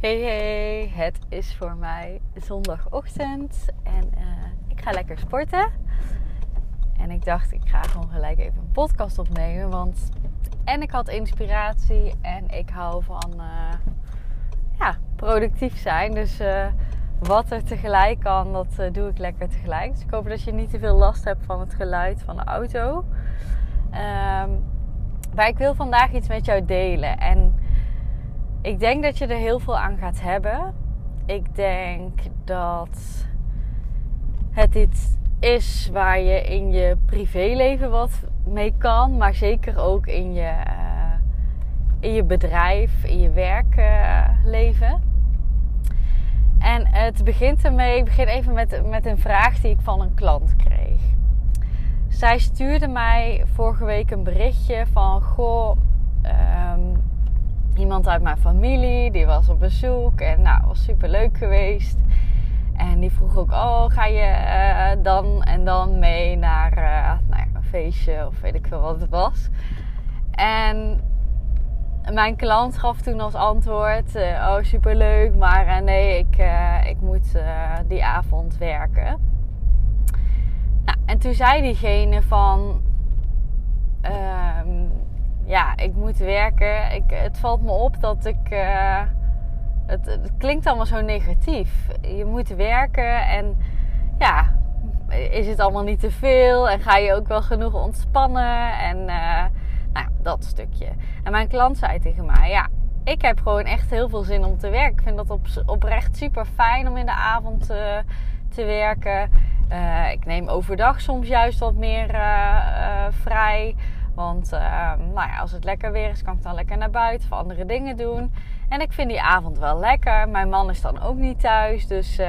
Hey hey, het is voor mij zondagochtend en uh, ik ga lekker sporten. En ik dacht, ik ga gewoon gelijk even een podcast opnemen, want en ik had inspiratie en ik hou van uh, ja, productief zijn. Dus uh, wat er tegelijk kan, dat doe ik lekker tegelijk. Dus ik hoop dat je niet te veel last hebt van het geluid van de auto. Um, maar ik wil vandaag iets met jou delen en ik denk dat je er heel veel aan gaat hebben. Ik denk dat het iets is waar je in je privéleven wat mee kan, maar zeker ook in je, uh, in je bedrijf, in je werkleven. en het begint ermee, ik begin even met, met een vraag die ik van een klant kreeg. Zij stuurde mij vorige week een berichtje van: Goh, iemand uit mijn familie, die was op bezoek en nou, was super leuk geweest. En die vroeg ook, oh, ga je uh, dan en dan mee naar uh, nou ja, een feestje of weet ik veel wat het was. En mijn klant gaf toen als antwoord, uh, oh super leuk, maar nee, ik, ik moet die avond werken. Nou, en toen zei diegene van, ehm, ja, ik moet werken. Ik, het valt me op dat ik. Uh, het, het, klinkt allemaal zo negatief. Je moet werken en ja, is het allemaal niet te veel? En ga je ook wel genoeg ontspannen? En uh, nou, dat stukje. En mijn klant zei tegen mij: Ja, ik heb gewoon echt heel veel zin om te werken. Ik vind dat op, oprecht super fijn om in de avond uh, te werken. ik neem overdag soms juist wat meer vrij. Want uh, nou ja, als het lekker weer is, kan ik dan lekker naar buiten of andere dingen doen. En ik vind die avond wel lekker. Mijn man is dan ook niet thuis. Dus uh,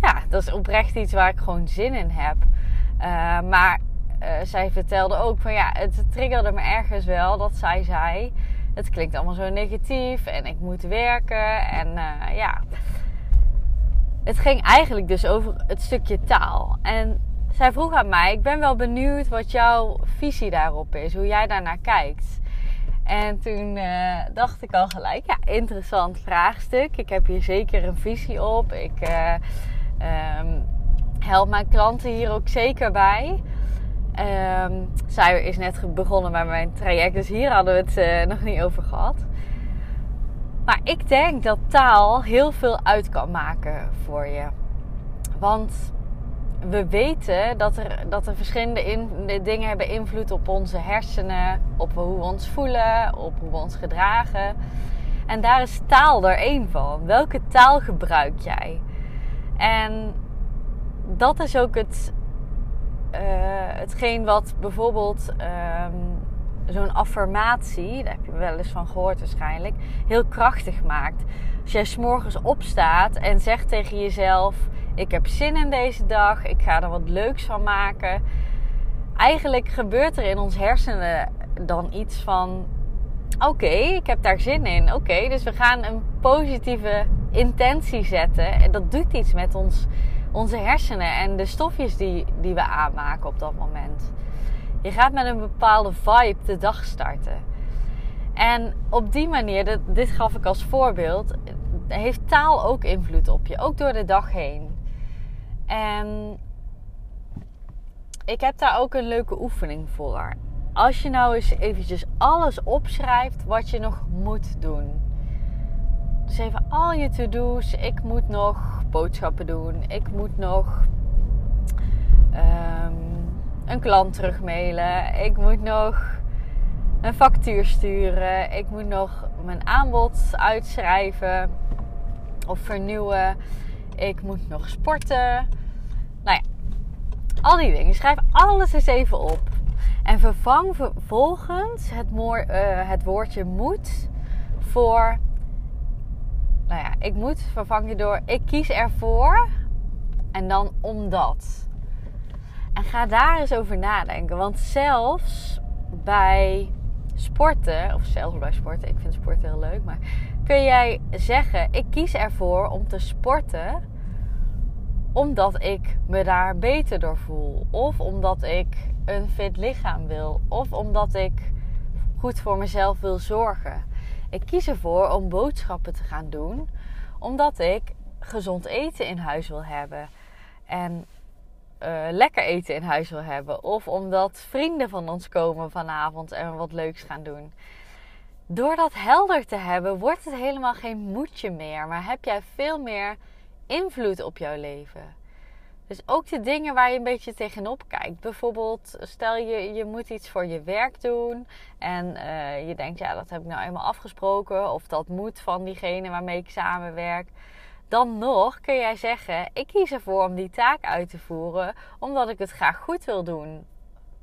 ja, dat is oprecht iets waar ik gewoon zin in heb. Uh, maar zij vertelde ook van ja, het triggerde me ergens wel dat zij zei: Het klinkt allemaal zo negatief en ik moet werken. En ja, het ging eigenlijk dus over het stukje taal. En zij vroeg aan mij: Ik ben wel benieuwd wat jouw visie daarop is, hoe jij daarnaar kijkt. En toen uh, dacht ik al gelijk: Ja, interessant vraagstuk. Ik heb hier zeker een visie op. Ik uh, um, help mijn klanten hier ook zeker bij. Um, zij is net begonnen met mijn traject, dus hier hadden we het uh, nog niet over gehad. Maar ik denk dat taal heel veel uit kan maken voor je. Want we weten dat er, dat er verschillende in, dingen hebben invloed op onze hersenen, op hoe we ons voelen, op hoe we ons gedragen. En daar is taal er één van. Welke taal gebruik jij? En dat is ook het, uh, hetgeen wat bijvoorbeeld um, zo'n affirmatie, daar heb je wel eens van gehoord waarschijnlijk, heel krachtig maakt. Als jij s'morgens opstaat en zegt tegen jezelf ik heb zin in deze dag. Ik ga er wat leuks van maken. Eigenlijk gebeurt er in ons hersenen dan iets van: oké, ik heb daar zin in. Oké, dus we gaan een positieve intentie zetten. En dat doet iets met ons, onze hersenen en de stofjes die, die we aanmaken op dat moment. Je gaat met een bepaalde vibe de dag starten. En op die manier, dit gaf ik als voorbeeld, heeft taal ook invloed op je, ook door de dag heen. En ik heb daar ook een leuke oefening voor. Als je nou eens eventjes alles opschrijft wat je nog moet doen. Dus even al je to-do's. Ik moet nog boodschappen doen. Ik moet nog um, een klant terugmailen. Ik moet nog een factuur sturen. Ik moet nog mijn aanbod uitschrijven of vernieuwen. Ik moet nog sporten. Nou ja, al die dingen. Schrijf alles eens even op. En vervang vervolgens het, uh, het woordje moet voor nou ja, ik moet vervangen door ik kies ervoor en dan omdat. En ga daar eens over nadenken. Want zelfs bij sporten, of zelfs bij sporten, ik vind sporten heel leuk, maar kun jij zeggen: ik kies ervoor om te sporten omdat ik me daar beter door voel, of omdat ik een fit lichaam wil, of omdat ik goed voor mezelf wil zorgen. Ik kies ervoor om boodschappen te gaan doen, omdat ik gezond eten in huis wil hebben en uh, lekker eten in huis wil hebben, of omdat vrienden van ons komen vanavond en wat leuks gaan doen. Door dat helder te hebben, wordt het helemaal geen moedje meer, maar heb jij veel meer invloed op jouw leven. Dus ook de dingen waar je een beetje tegenop kijkt. Bijvoorbeeld, stel je, je moet iets voor je werk doen. En uh, je denkt, ja, dat heb ik nou eenmaal afgesproken. Of dat moet van diegene waarmee ik samenwerk. Dan nog kun jij zeggen, ik kies ervoor om die taak uit te voeren. Omdat ik het graag goed wil doen.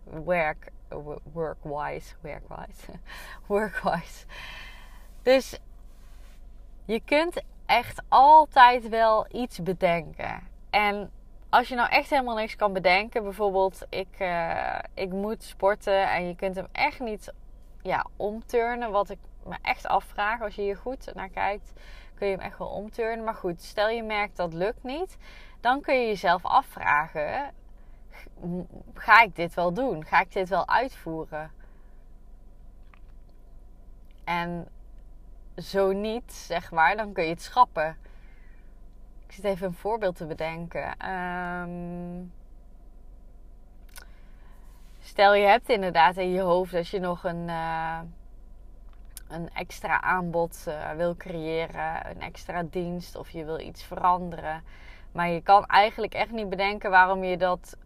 Work, work-wise, work-wise, work-wise. Dus je kunt echt altijd wel iets bedenken. En als je nou echt helemaal niks kan bedenken, bijvoorbeeld ik, uh, ik moet sporten en je kunt hem echt niet ja, omturnen, wat ik me echt afvraag als je hier goed naar kijkt, kun je hem echt wel omturnen. Maar goed, stel je merkt dat lukt niet, dan kun je jezelf afvragen: ga ik dit wel doen? Ga ik dit wel uitvoeren? En zo niet, zeg maar, dan kun je het schrappen. Ik zit even een voorbeeld te bedenken. Ehm, stel je hebt inderdaad in je hoofd dat je nog een, uh, een extra aanbod uh, wil creëren, een extra dienst of je wil iets veranderen. Maar je kan eigenlijk echt niet bedenken waarom je dat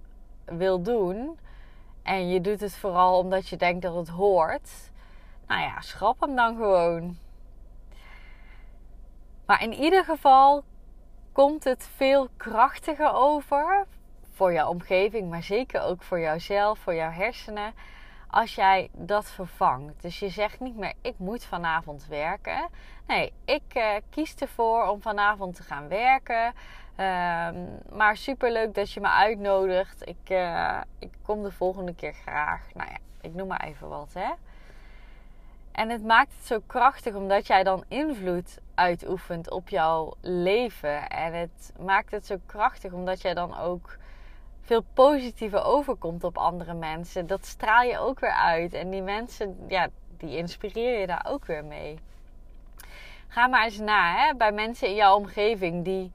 wil doen. En je doet het vooral omdat je denkt dat het hoort. Nou ja, schrap hem dan gewoon. Maar in ieder geval komt het veel krachtiger over voor jouw omgeving, maar zeker ook voor jouzelf, voor jouw hersenen, als jij dat vervangt. Dus je zegt niet meer: ik moet vanavond werken. Nee, ik uh, kies ervoor om vanavond te gaan werken. Uh, maar superleuk dat je me uitnodigt. Ik, uh, ik kom de volgende keer graag. Nou ja, ik noem maar even wat, hè. En het maakt het zo krachtig omdat jij dan invloed uitoefent op jouw leven. En het maakt het zo krachtig omdat jij dan ook veel positiever overkomt op andere mensen. Dat straal je ook weer uit. En die mensen, ja, die inspireer je daar ook weer mee. Ga maar eens na hè, bij mensen in jouw omgeving die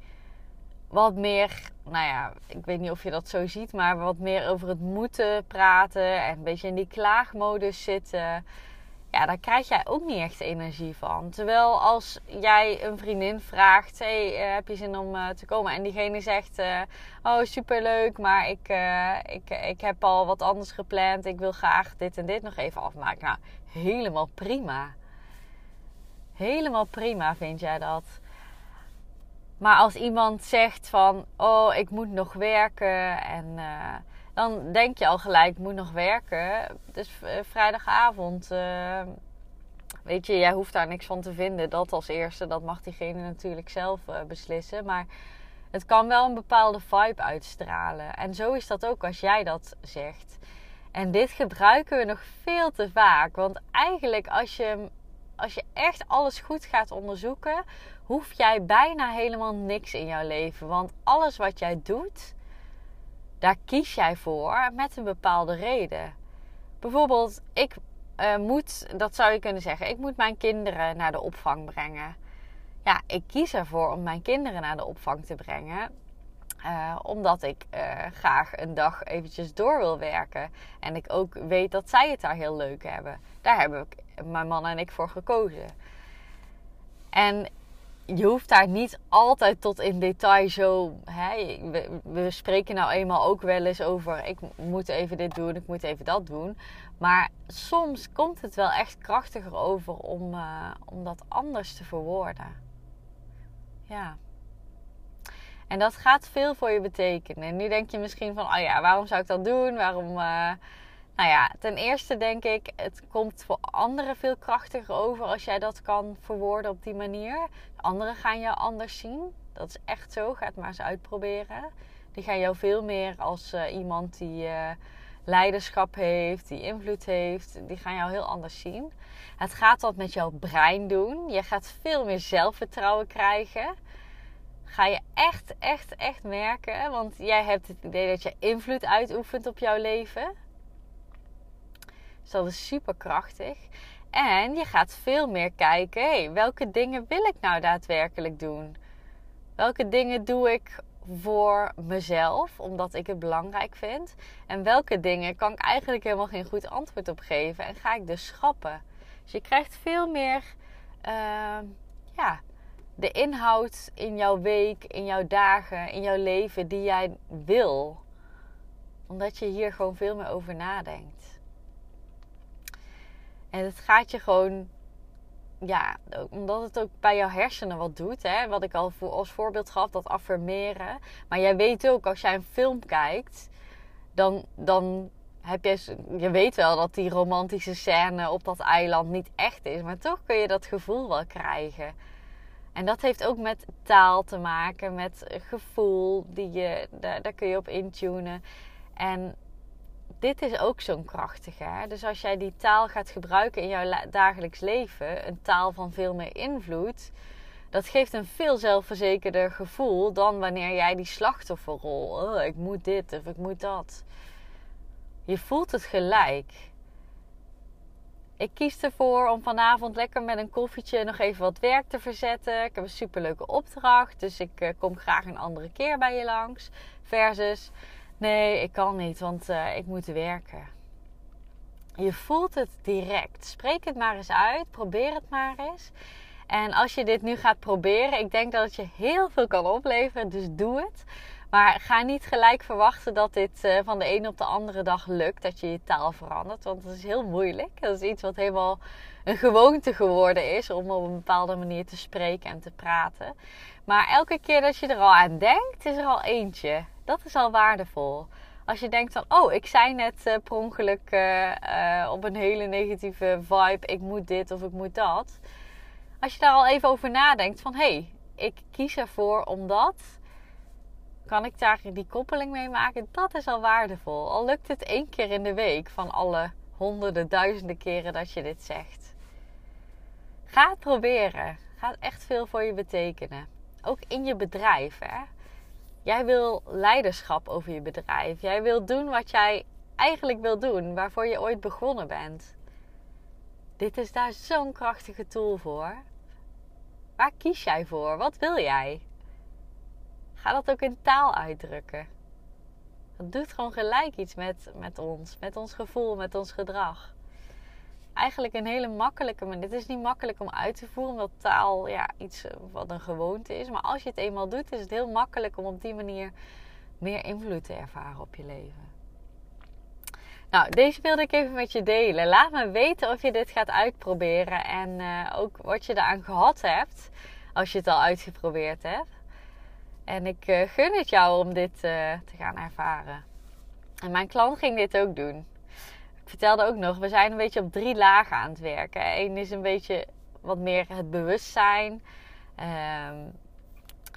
wat meer, nou ja, ik weet niet of je dat zo ziet, maar wat meer over het moeten praten en een beetje in die klaagmodus zitten ja, daar krijg jij ook niet echt energie van. Terwijl als jij een vriendin vraagt: hey, eh, heb je zin om uh, te komen? En diegene zegt: uh, Oh, superleuk, maar ik, ik, ik heb al wat anders gepland. Ik wil graag dit en dit nog even afmaken. Nou, helemaal prima. Helemaal prima vind jij dat. Maar als iemand zegt van: Oh, ik moet nog werken en dan denk je al gelijk, moet nog werken. Dus vrijdagavond, uh, weet je, jij hoeft daar niks van te vinden. Dat als eerste, dat mag diegene natuurlijk zelf uh, beslissen. Maar het kan wel een bepaalde vibe uitstralen. En zo is dat ook als jij dat zegt. En dit gebruiken we nog veel te vaak. Want eigenlijk als je, als je echt alles goed gaat onderzoeken, hoef jij bijna helemaal niks in jouw leven. Want alles wat jij doet daar kies jij voor met een bepaalde reden. Bijvoorbeeld, ik uh, moet, dat zou je kunnen zeggen, ik moet mijn kinderen naar de opvang brengen. Ja, ik kies ervoor om mijn kinderen naar de opvang te brengen. Uh, omdat ik uh, graag een dag eventjes door wil werken. En ik ook weet dat zij het daar heel leuk hebben. Daar hebben mijn man en ik voor gekozen. En je hoeft daar niet altijd tot in detail zo. Hè, we, spreken nou eenmaal ook wel eens over: ik moet even dit doen, ik moet even dat doen. Maar soms komt het wel echt krachtiger over om, uh, om dat anders te verwoorden. Ja. En dat gaat veel voor je betekenen. En nu denk je misschien van: oh ja, waarom zou ik dat doen? Waarom. Uh, Nou ja, ten eerste denk ik, het komt voor anderen veel krachtiger over als jij dat kan verwoorden op die manier. Anderen gaan jou anders zien. Dat is echt zo. Ga het maar eens uitproberen. Die gaan jou veel meer als uh, iemand die uh, leiderschap heeft, die invloed heeft. Die gaan jou heel anders zien. Het gaat wat met jouw brein doen. Je gaat veel meer zelfvertrouwen krijgen. Ga je echt, echt, echt merken. Want jij hebt het idee dat je invloed uitoefent op jouw leven. Dus dat is super krachtig. En je gaat veel meer kijken: hey, welke dingen wil ik nou daadwerkelijk doen? Welke dingen doe ik voor mezelf, omdat ik het belangrijk vind? En welke dingen kan ik eigenlijk helemaal geen goed antwoord op geven en ga ik dus schrappen? Dus je krijgt veel meer uh, ja, de inhoud in jouw week, in jouw dagen, in jouw leven die jij wil. Omdat je hier gewoon veel meer over nadenkt. En het gaat je gewoon, ja, omdat het ook bij jouw hersenen wat doet. Hè? Wat ik al voor, als voorbeeld gaf, dat affirmeren. Maar jij weet ook, als jij een film kijkt, dan, dan heb je, je weet wel dat die romantische scène op dat eiland niet echt is. Maar toch kun je dat gevoel wel krijgen. En dat heeft ook met taal te maken, met gevoel. Die je, daar, daar kun je op intunen. En dit is ook zo'n krachtige. Hè? Dus als jij die taal gaat gebruiken in jouw dagelijks leven, een taal van veel meer invloed, dat geeft een veel zelfverzekerder gevoel dan wanneer jij die slachtofferrol, oh, ik moet dit of ik moet dat. Je voelt het gelijk. Ik kies ervoor om vanavond lekker met een koffietje nog even wat werk te verzetten. Ik heb een superleuke opdracht, dus ik uh, kom graag een andere keer bij je langs. Versus, nee, ik kan niet, want uh, ik moet werken. Je voelt het direct. Spreek het maar eens uit. Probeer het maar eens. En als je dit nu gaat proberen, ik denk dat het je heel veel kan opleveren. Dus doe het. Maar ga niet gelijk verwachten dat dit uh, van de ene op de andere dag lukt. Dat je je taal verandert. Want dat is heel moeilijk. Dat is iets wat helemaal een gewoonte geworden is. Om op een bepaalde manier te spreken en te praten. Maar elke keer dat je er al aan denkt, is er al eentje. Dat is al waardevol. Als je denkt van, oh, ik zei net uh, per ongeluk uh, op een hele negatieve vibe. Ik moet dit of ik moet dat. Als je daar al even over nadenkt van, hé, hey, ik kies ervoor omdat kan ik daar die koppeling mee maken? Dat is al waardevol. Al lukt het één keer in de week van alle honderden, duizenden keren dat je dit zegt. Ga het proberen. Gaat echt veel voor je betekenen. Ook in je bedrijf. Hè? Jij wil leiderschap over je bedrijf. Jij wil doen wat jij eigenlijk wil doen, waarvoor je ooit begonnen bent. Dit is daar zo'n krachtige tool voor. Waar kies jij voor? Wat wil jij? Ga dat ook in taal uitdrukken. Dat doet gewoon gelijk iets met, met ons, met ons gevoel, met ons gedrag. Eigenlijk een hele makkelijke manier. Het is niet makkelijk om uit te voeren, omdat taal ja, iets eh, wat een gewoonte is. Maar als je het eenmaal doet, is het heel makkelijk om op die manier meer invloed te ervaren op je leven. Nou, deze wilde ik even met je delen. Laat me weten of je dit gaat uitproberen en uh, ook wat je eraan gehad hebt als je het al uitgeprobeerd hebt. En ik uh, gun het jou om dit te gaan ervaren. En mijn klant ging dit ook doen. Ik vertelde ook nog, we zijn een beetje op drie lagen aan het werken. Eén is een beetje wat meer het bewustzijn. Um,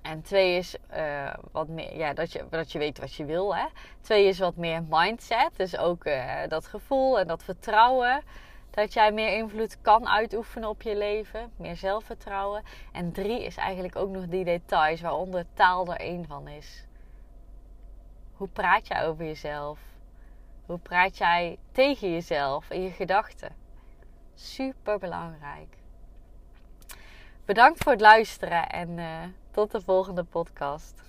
en twee is uh, wat meer, ja, dat je, dat je weet wat je wil. Hè? Twee is wat meer mindset. Dus ook dat gevoel en dat vertrouwen dat jij meer invloed kan uitoefenen op je leven, meer zelfvertrouwen. En drie is eigenlijk ook nog die details waaronder taal er één van is. Hoe praat jij over jezelf? Hoe praat jij tegen jezelf en je gedachten? Super belangrijk. Bedankt voor het luisteren en uh, tot de volgende podcast.